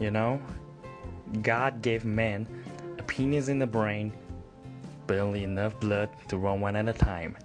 You know, God gave man a penis in the brain, but only enough blood to run one at a time.